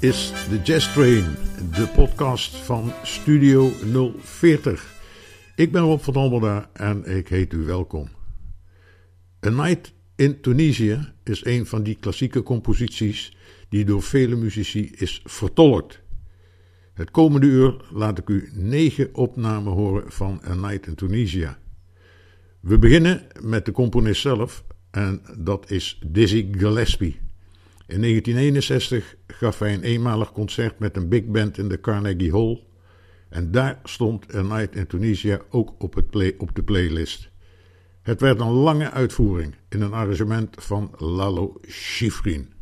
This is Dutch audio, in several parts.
Is de Jazz Train, de podcast van Studio 040. Ik ben Rob van Almeda en ik heet u welkom. A Night in Tunisia is een van die klassieke composities die door vele muzici is vertolkt. Het komende uur laat ik u negen opnamen horen van A Night in Tunisia. We beginnen met de componist zelf en dat is Dizzy Gillespie. In 1961 gaf hij een eenmalig concert met een big band in de Carnegie Hall. En daar stond A Night in Tunisia ook op, het play, op de playlist. Het werd een lange uitvoering in een arrangement van Lalo Schifrin.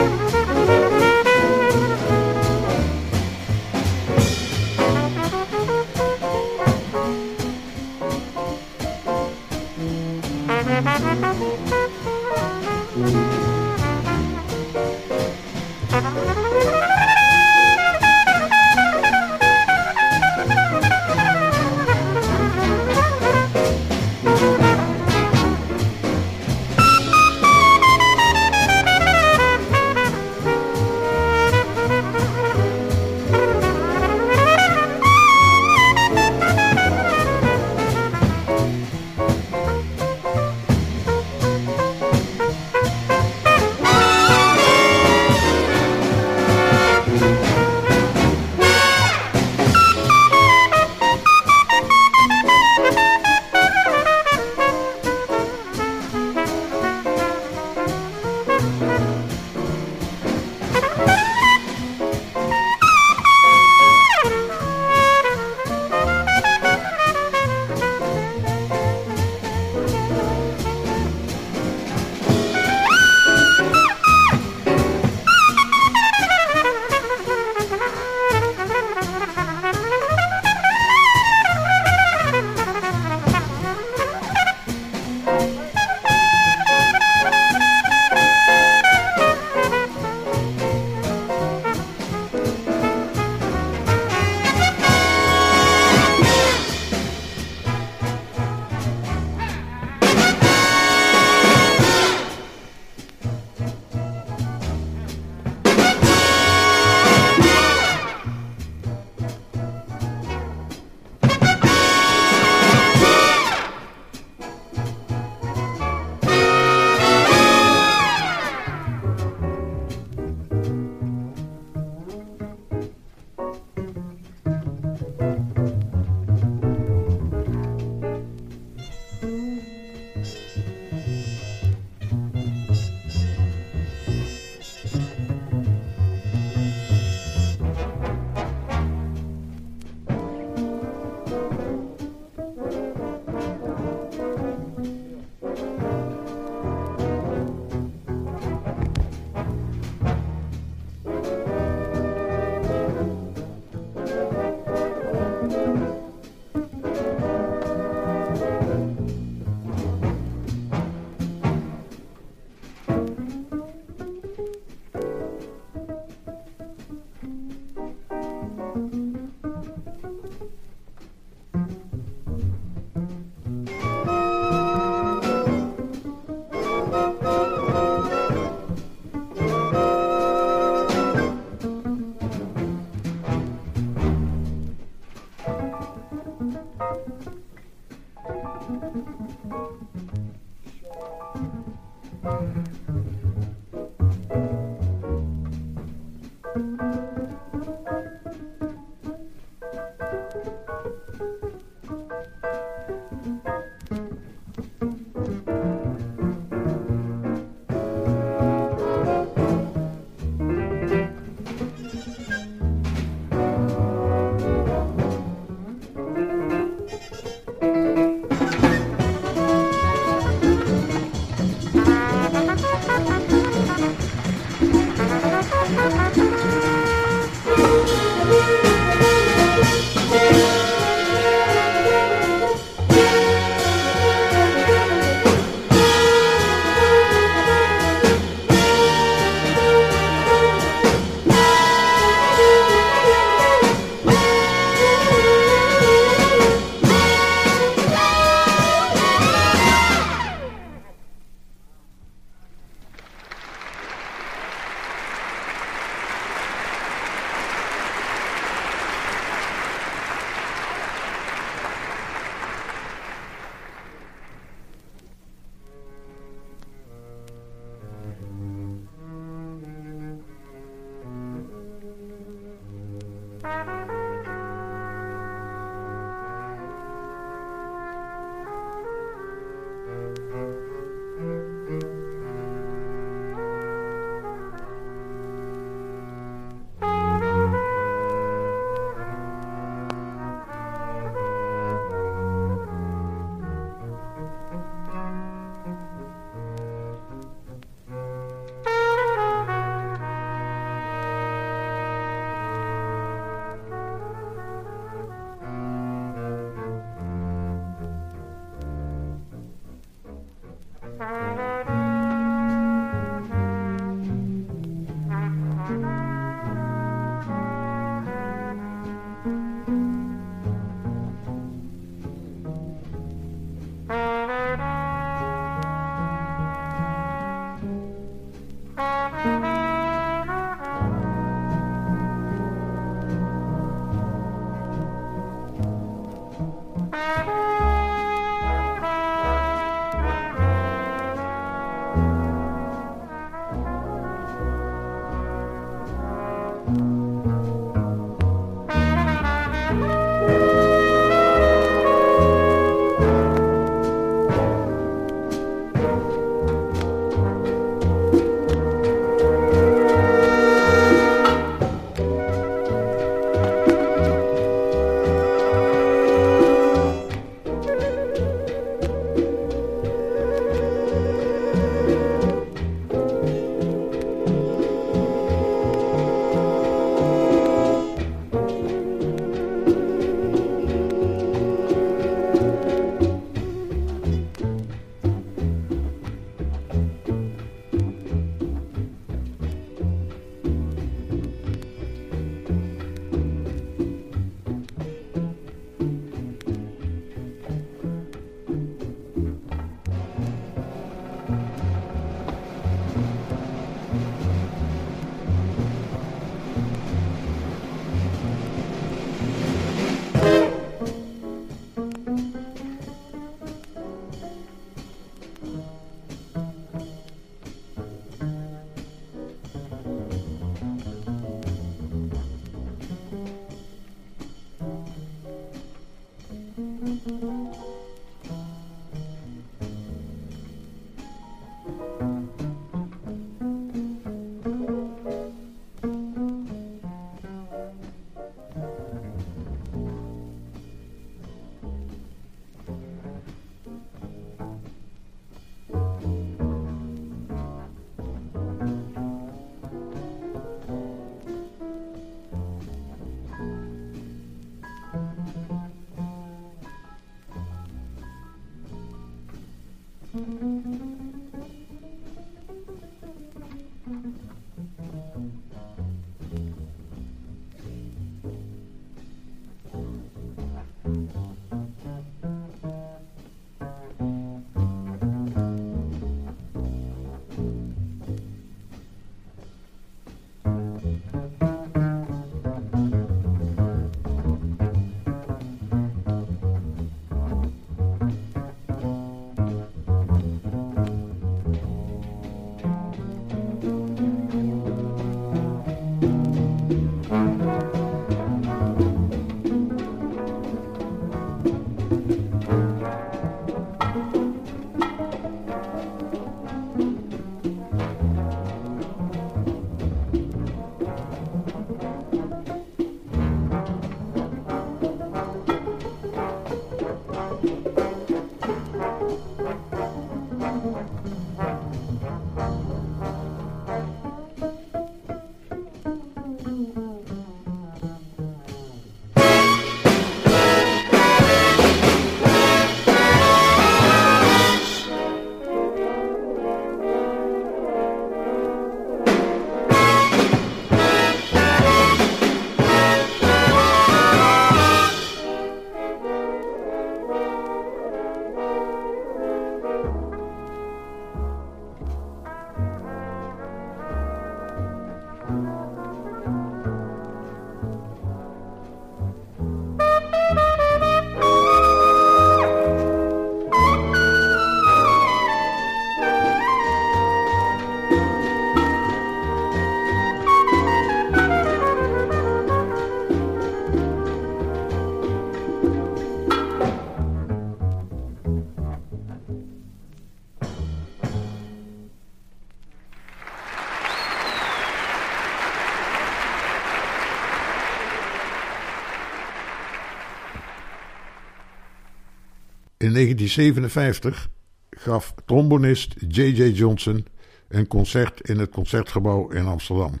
1957 gaf trombonist J.J. Johnson een concert in het concertgebouw in Amsterdam.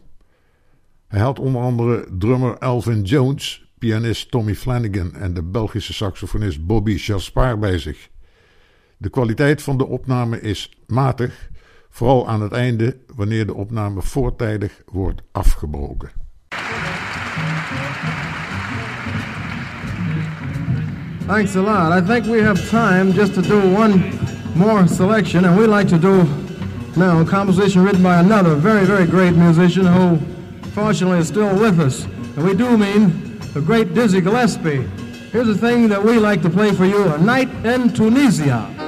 Hij had onder andere drummer Alvin Jones, pianist Tommy Flanagan en de Belgische saxofonist Bobby Jaspar bij zich. De kwaliteit van de opname is matig, vooral aan het einde wanneer de opname voortijdig wordt afgebroken. Thanks a lot. I think we have time just to do one more selection, and we like to do now a composition written by another very, very great musician who fortunately is still with us. And we do mean the great Dizzy Gillespie. Here's a thing that we like to play for you, A Night in Tunisia.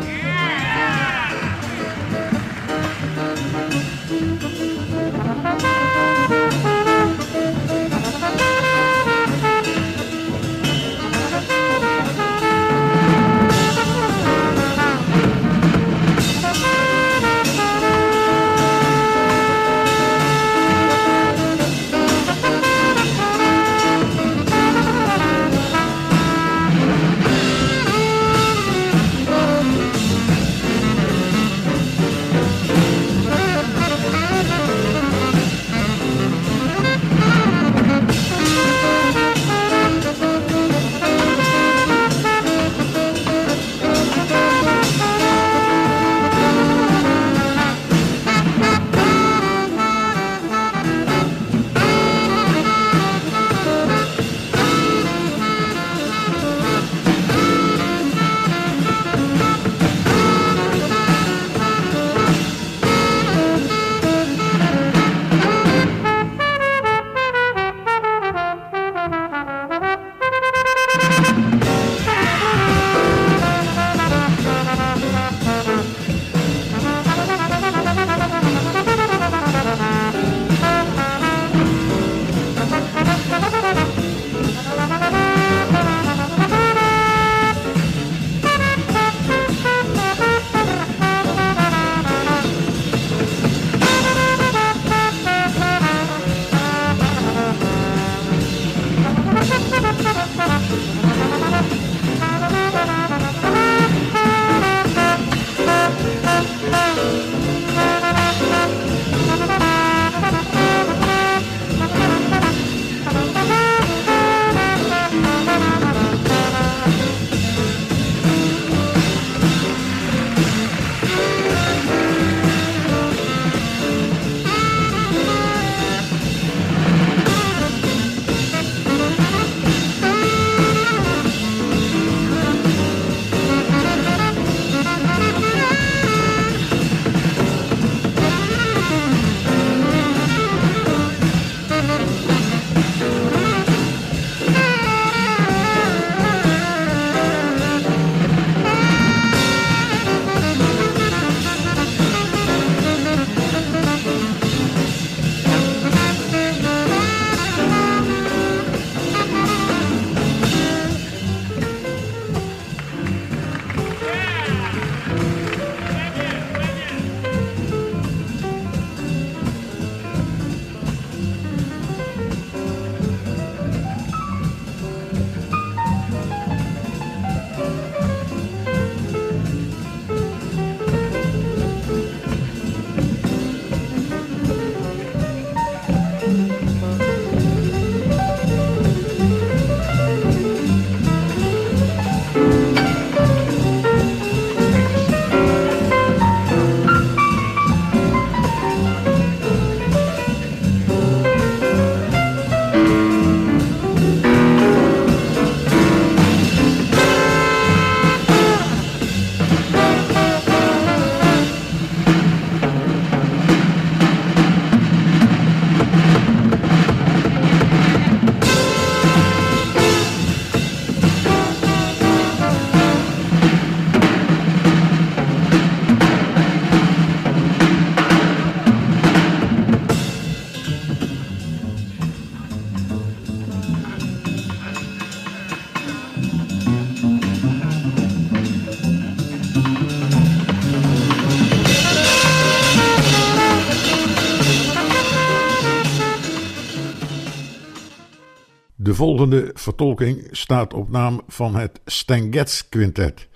Volgende vertolking staat op naam van het Stengets Quintet.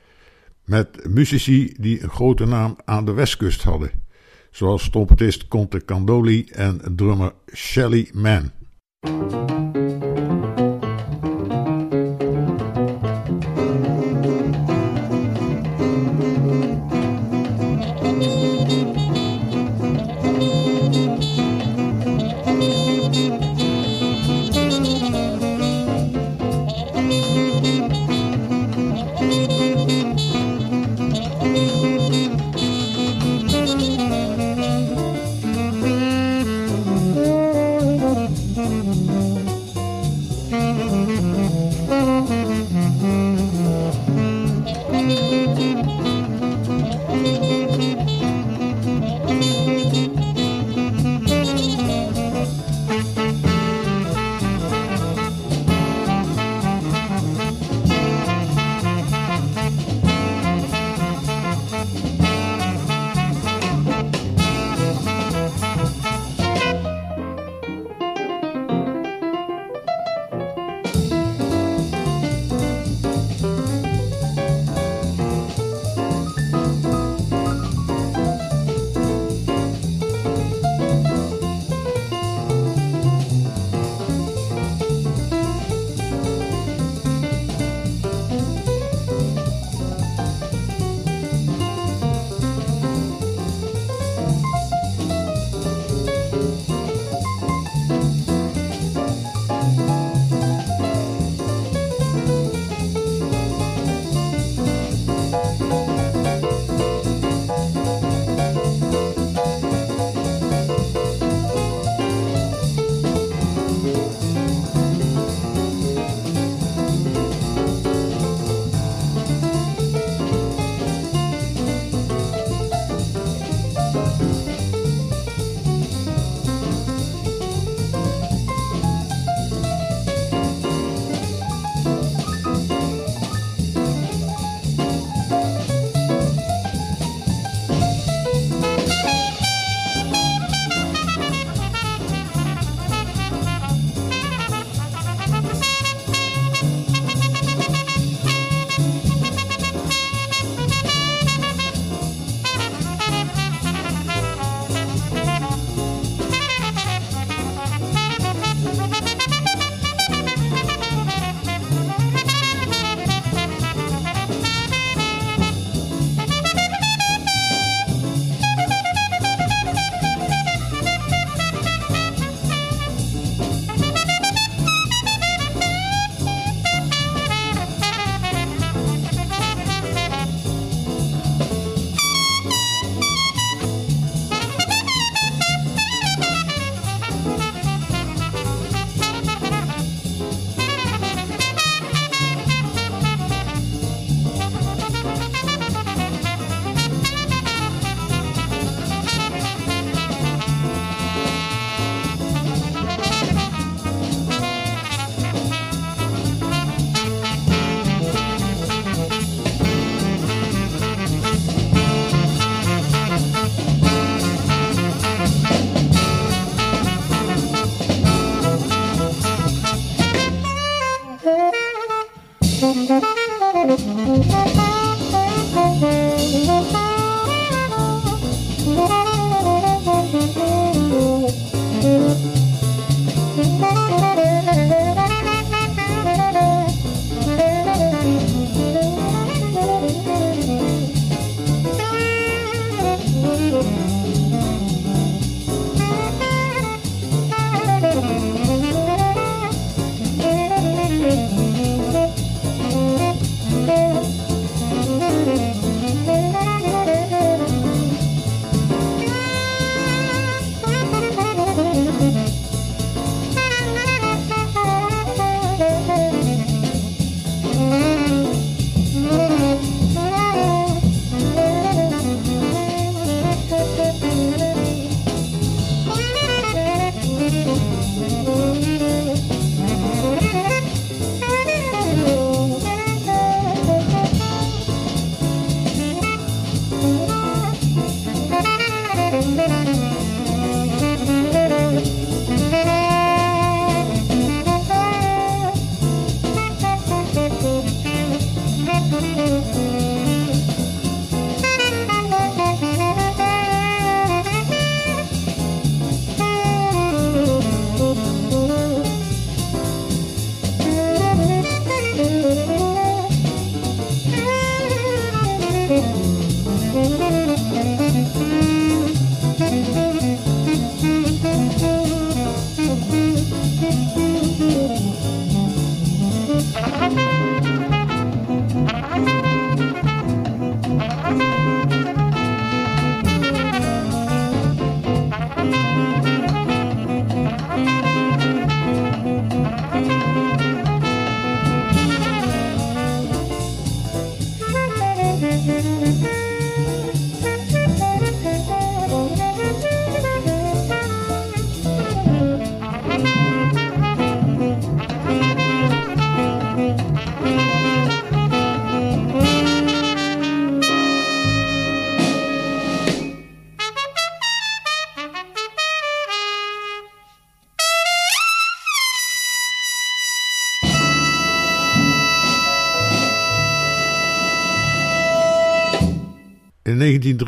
Met muzici die een grote naam aan de westkust hadden. Zoals trompetist Conte Candoli en drummer Shelly Mann.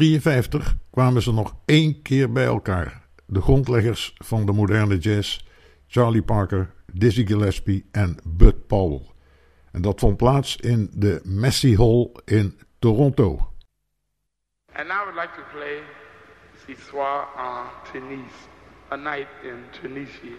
1953 kwamen ze nog één keer bij elkaar. De grondleggers van de moderne jazz, Charlie Parker, Dizzy Gillespie en Bud Powell. En dat vond plaats in de Massey Hall in Toronto. And now I would like to play soir en Tunis, a night in Tunisia.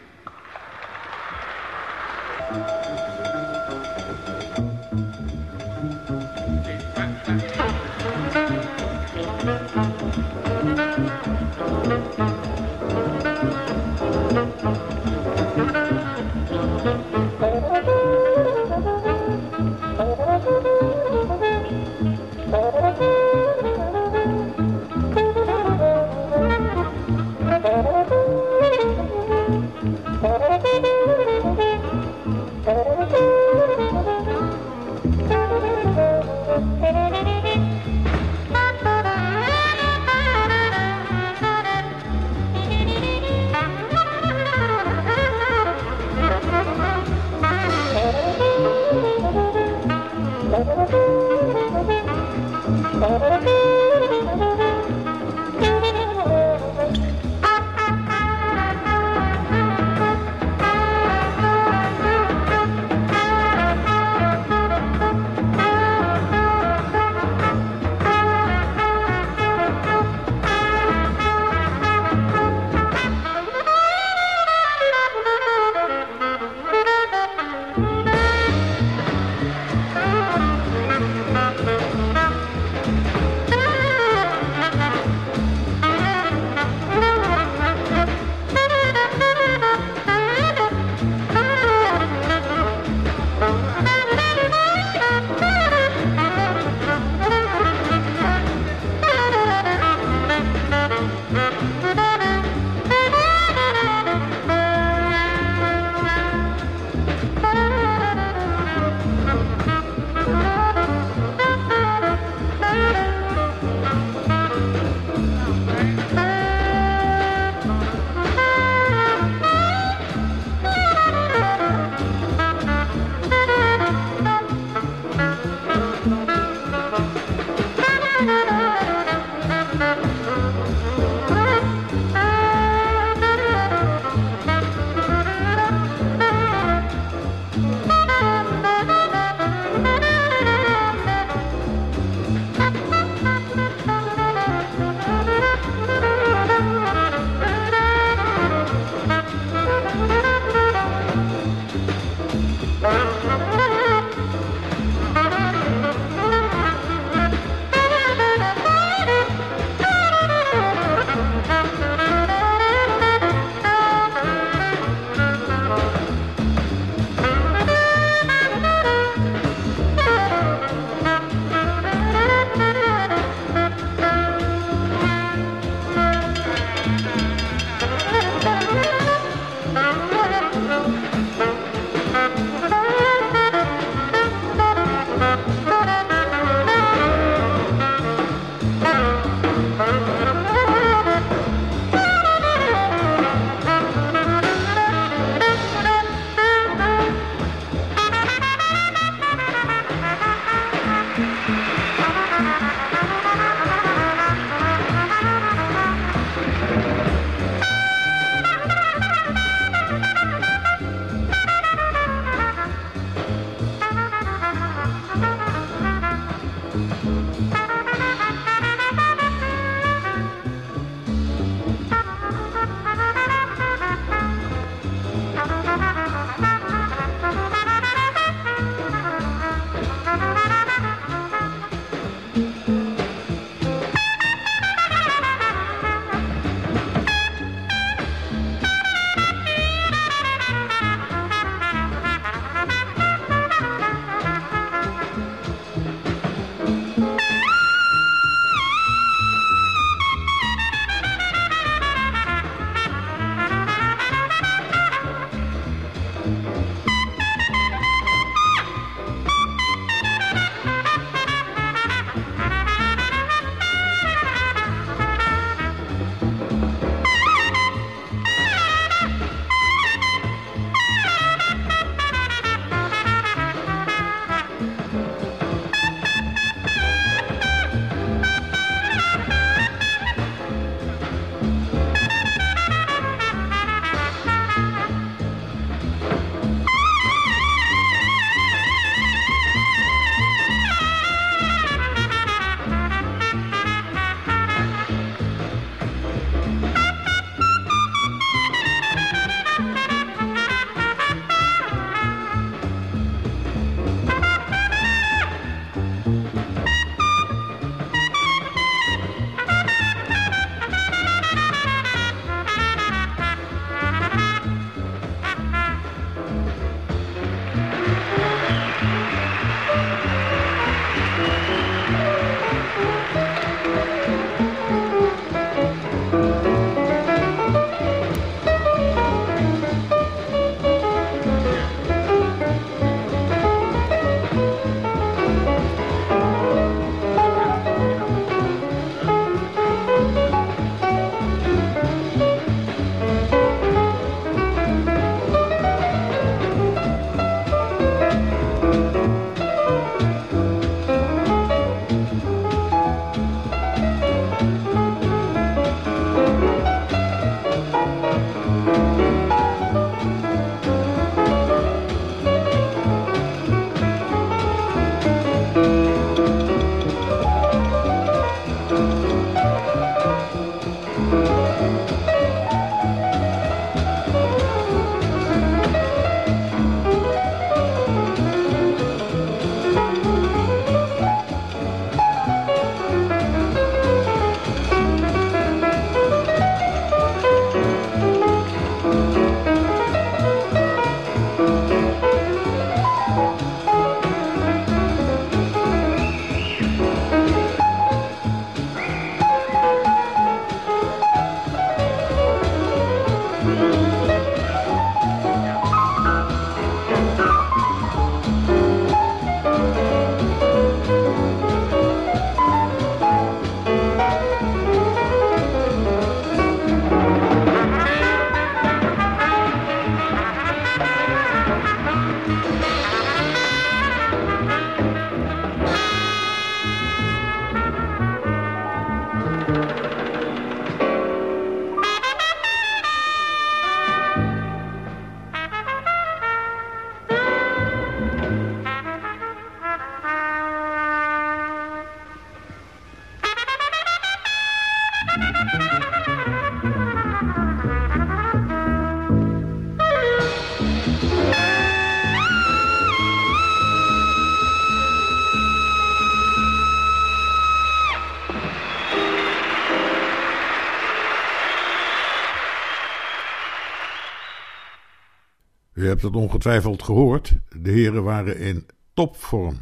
Hebt het ongetwijfeld gehoord, de heren waren in topvorm.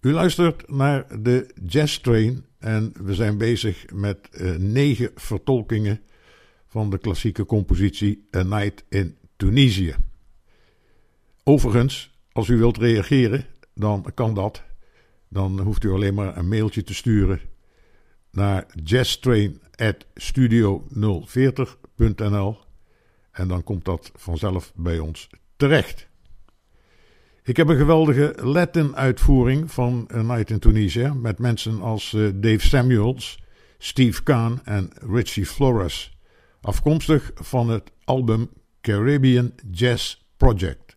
U luistert naar de Jazz Train en we zijn bezig met uh, negen vertolkingen van de klassieke compositie A Night in Tunisië. Overigens, als u wilt reageren, dan kan dat. Dan hoeft u alleen maar een mailtje te sturen naar jazztrain.studio040.nl en dan komt dat vanzelf bij ons terecht. Ik heb een geweldige Latin-uitvoering van A Night in Tunisia met mensen als eh, Dave Samuels, Steve Kahn en Richie Flores, afkomstig van het album Caribbean Jazz Project.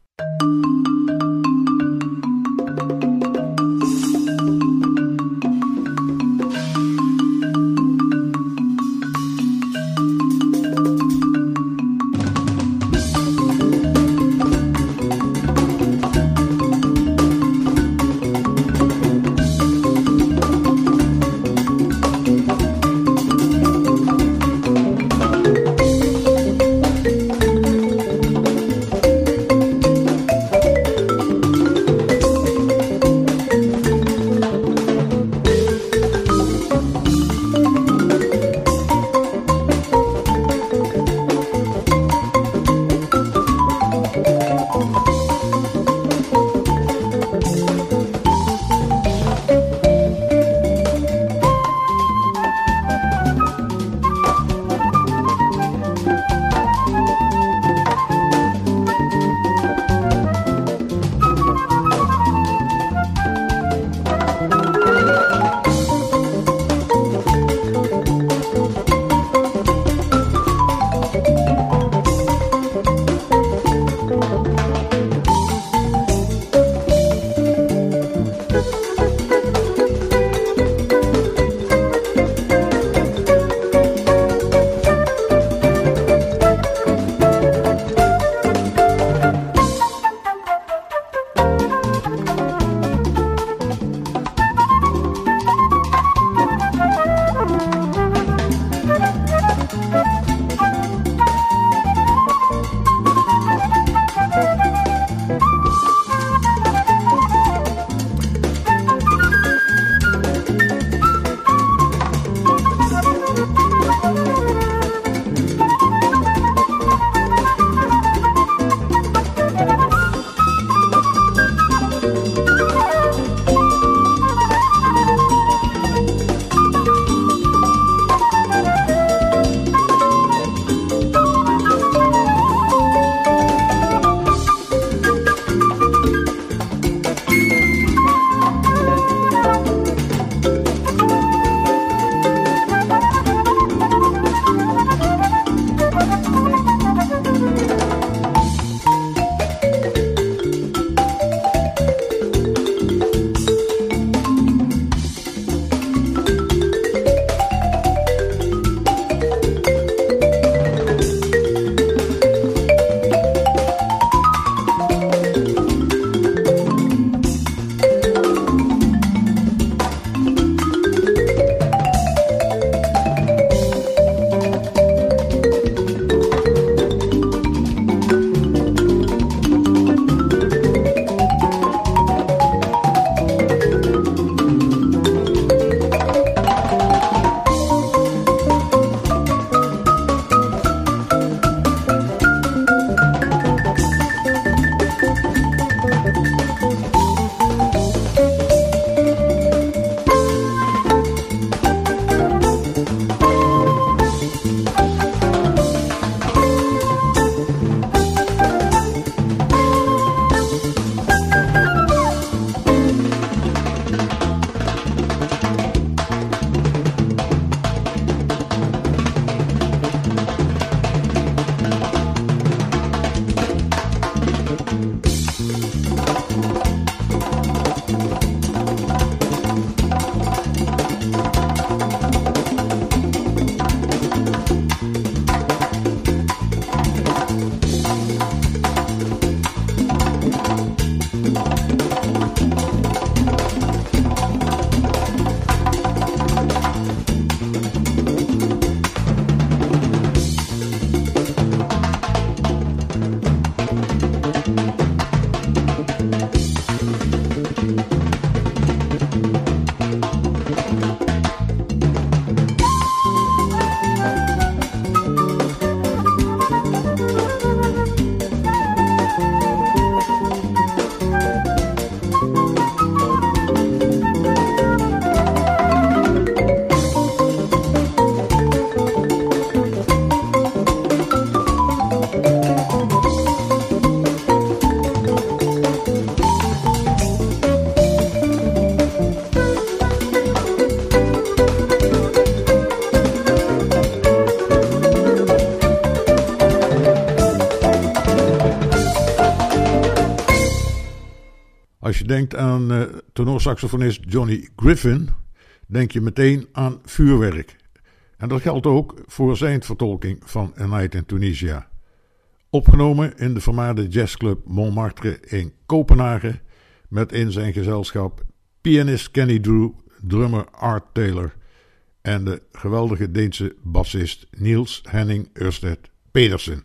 Als je denkt aan uh, tenorsaxofonist Johnny Griffin, denk je meteen aan vuurwerk. En dat geldt ook voor zijn vertolking van A Night in Tunisia. Opgenomen in de vermaarde jazzclub Montmartre in Kopenhagen, met in zijn gezelschap pianist Kenny Drew, drummer Art Taylor en de geweldige Deense bassist Niels Henning Ørsted Pedersen.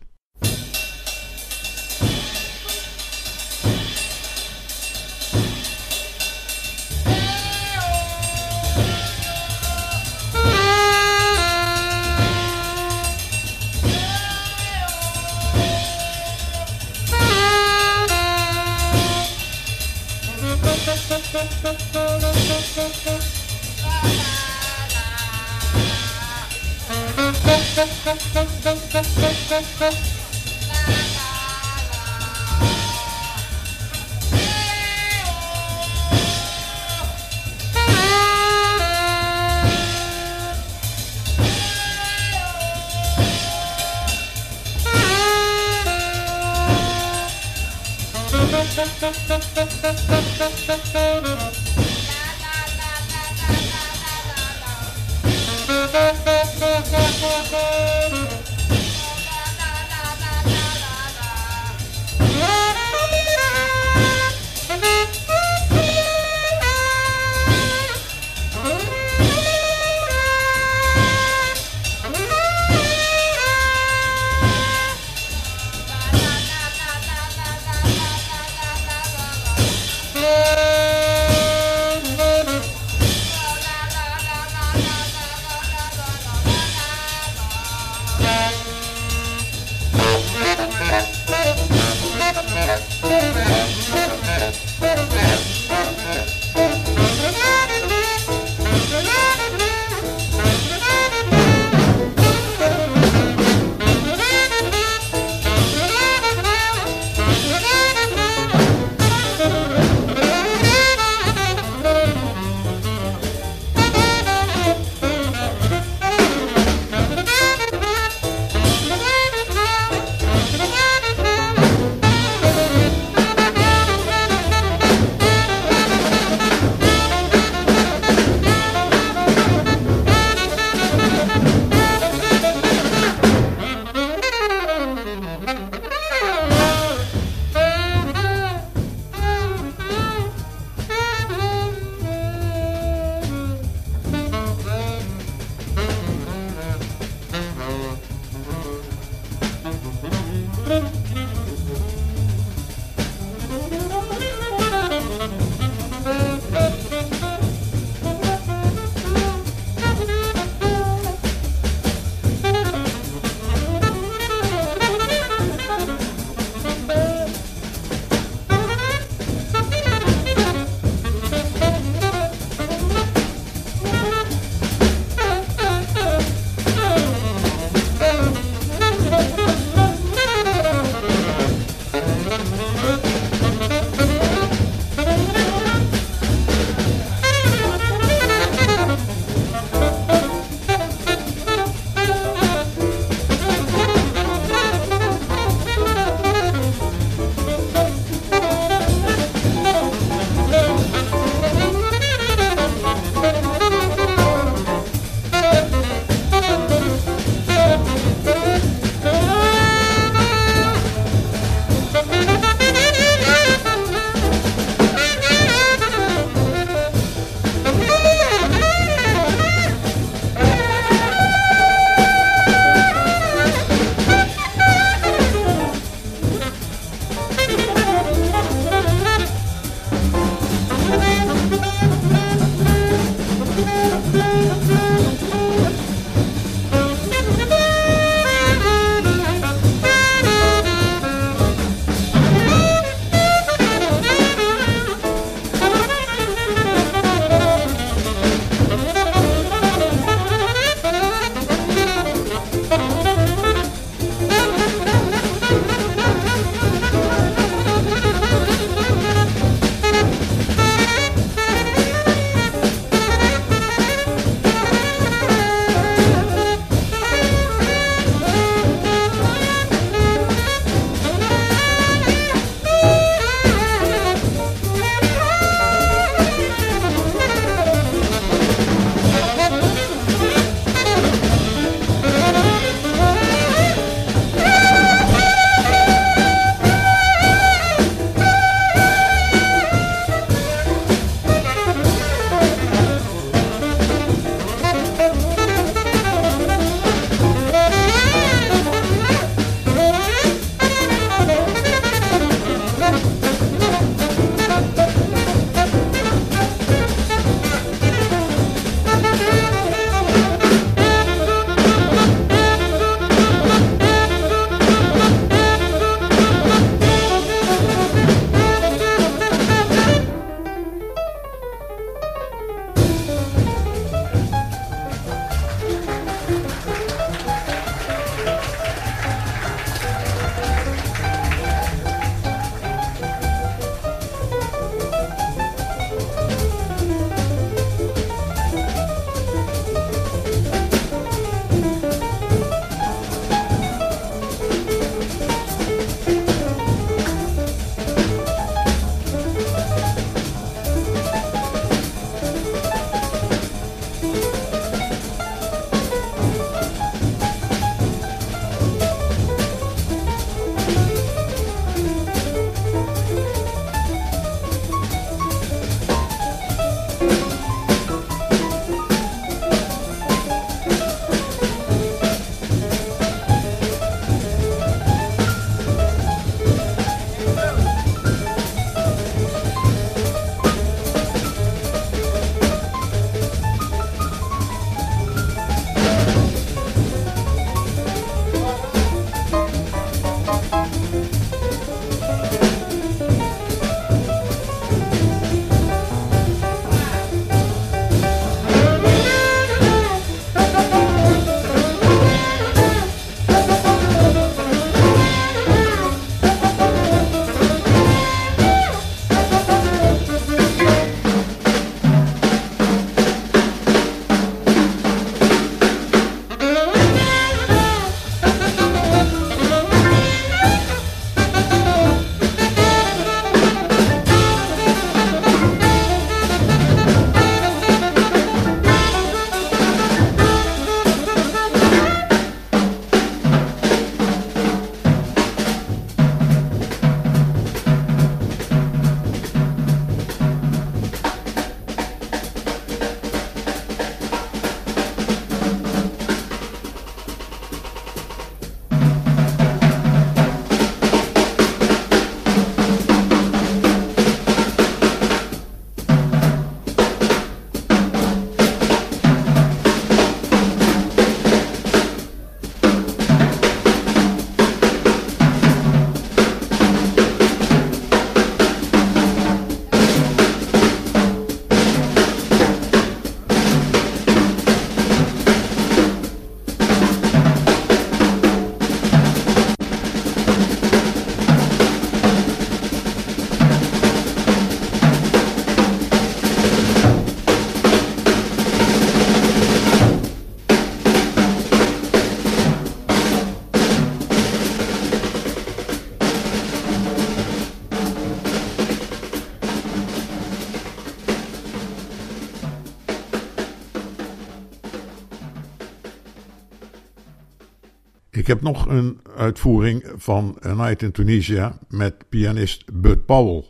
Heb nog een uitvoering van A Night in Tunisia met pianist Bud Powell,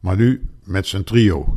maar nu met zijn trio.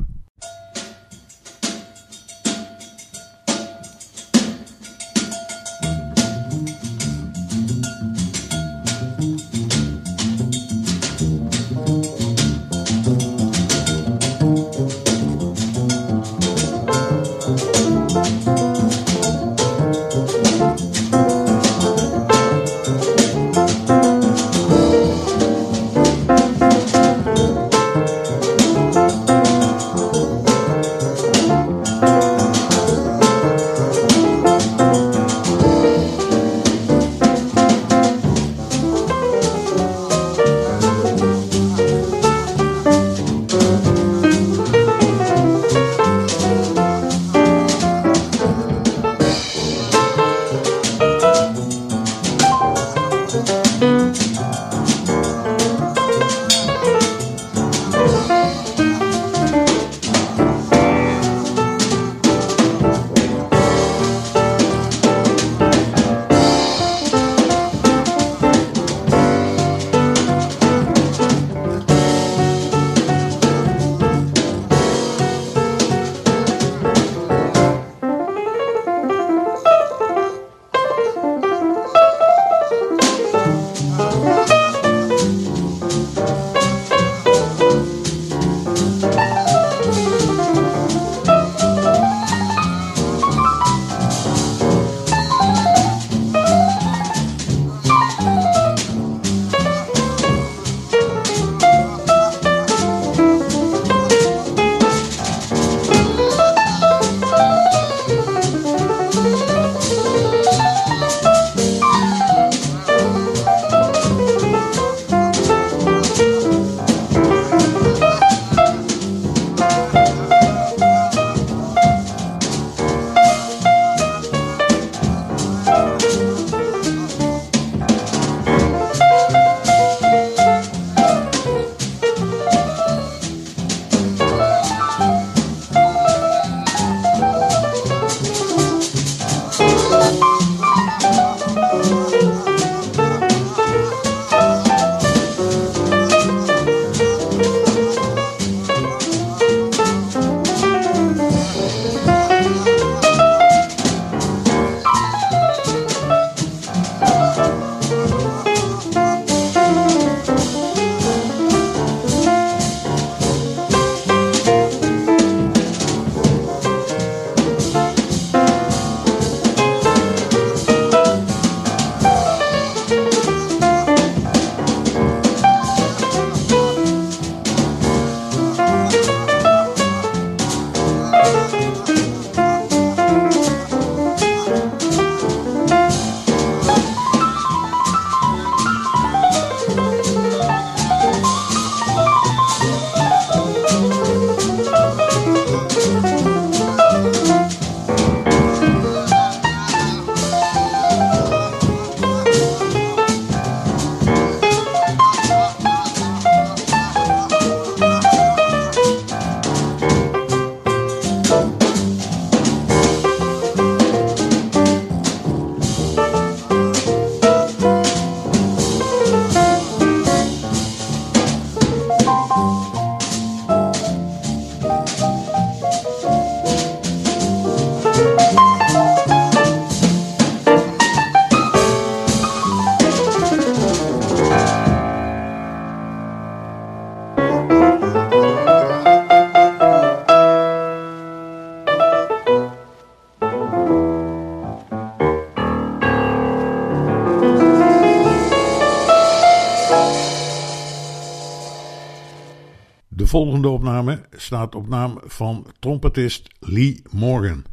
Volgende opname staat op naam van trompetist Lee Morgan.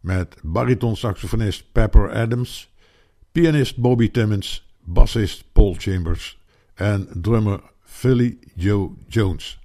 Met bariton-saxofonist Pepper Adams, pianist Bobby Timmons, bassist Paul Chambers en drummer Philly Joe Jones.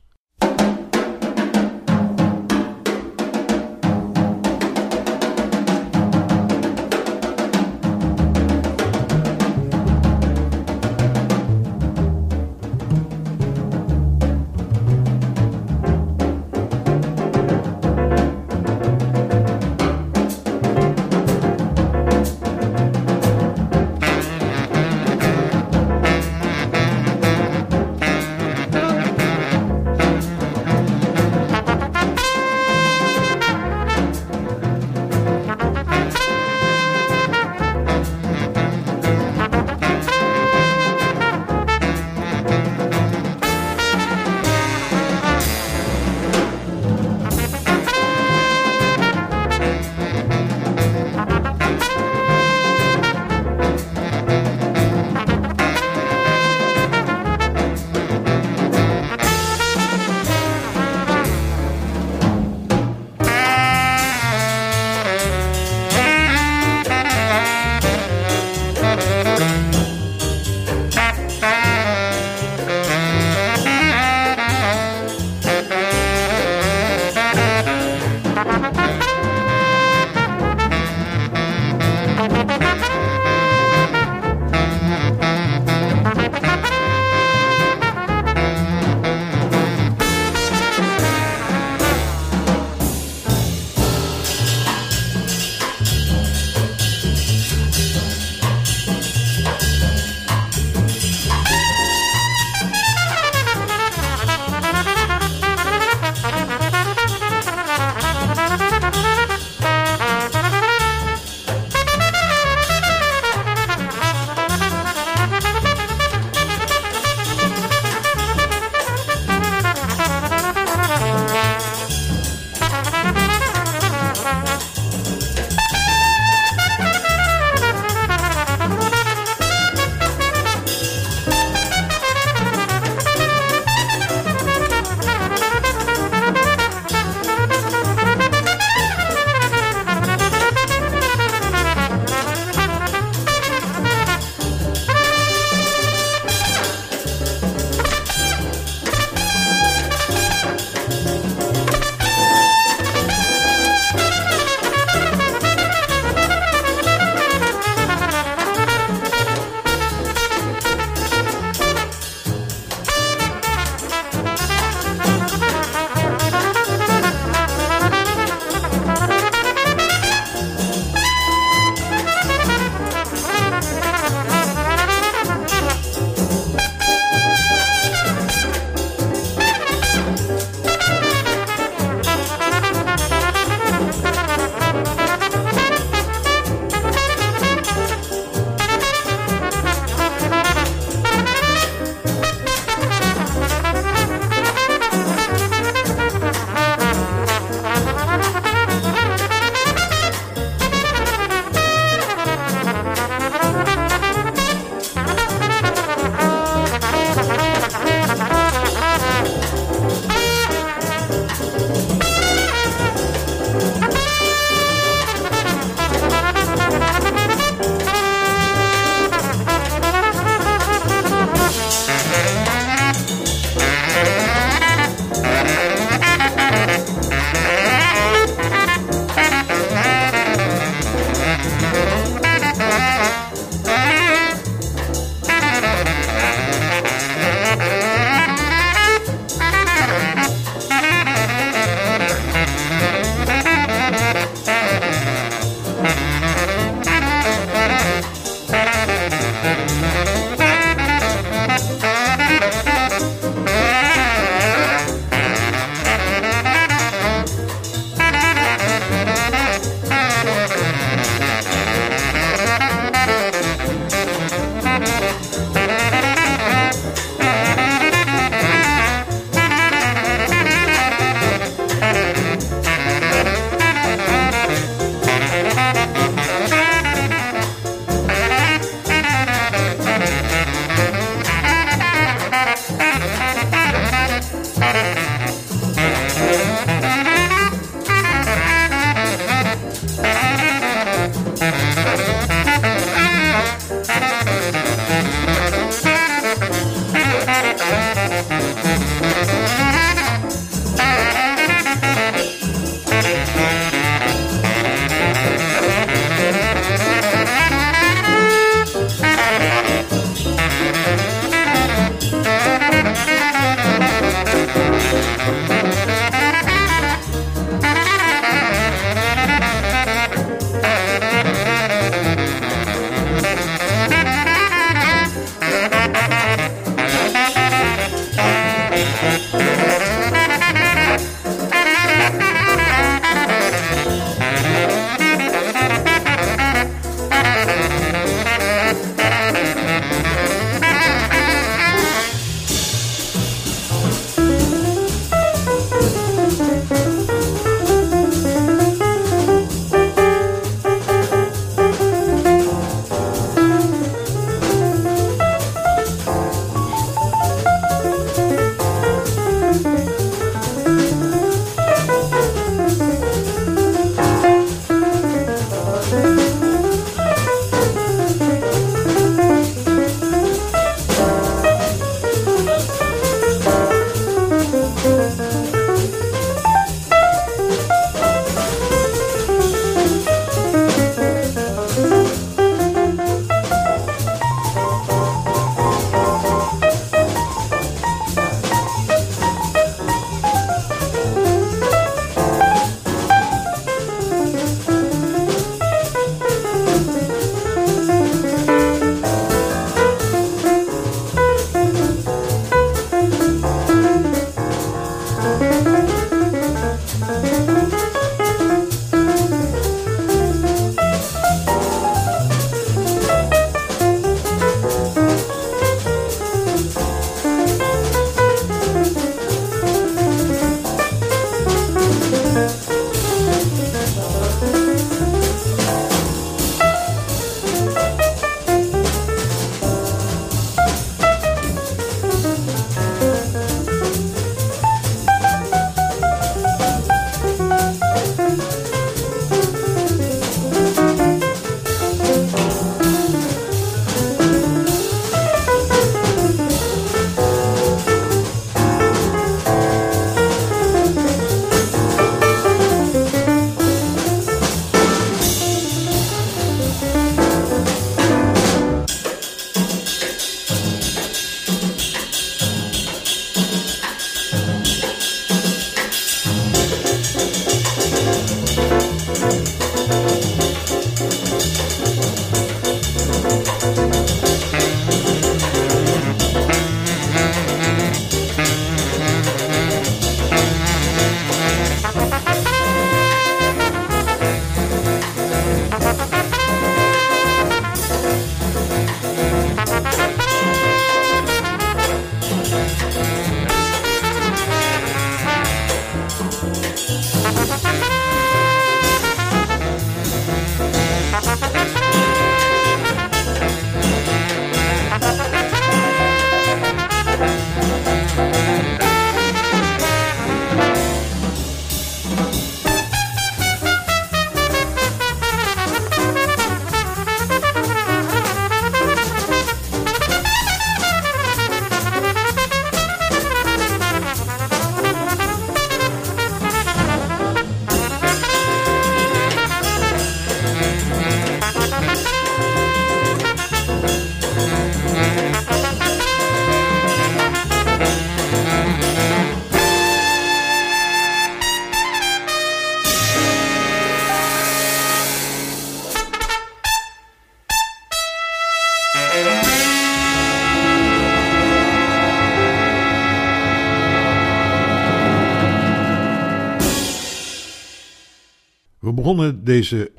Begonnen deze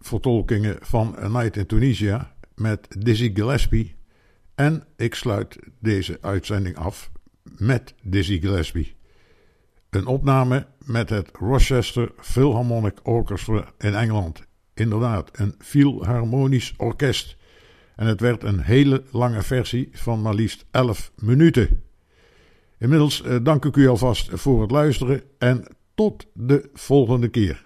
vertolkingen van A Night in Tunisia met Dizzy Gillespie en ik sluit deze uitzending af met Dizzy Gillespie. Een opname met het Rochester Philharmonic Orchestra in Engeland. Inderdaad, een philharmonisch orkest. En het werd een hele lange versie van maar liefst 11 minuten. Inmiddels eh, dank ik u alvast voor het luisteren en tot de volgende keer.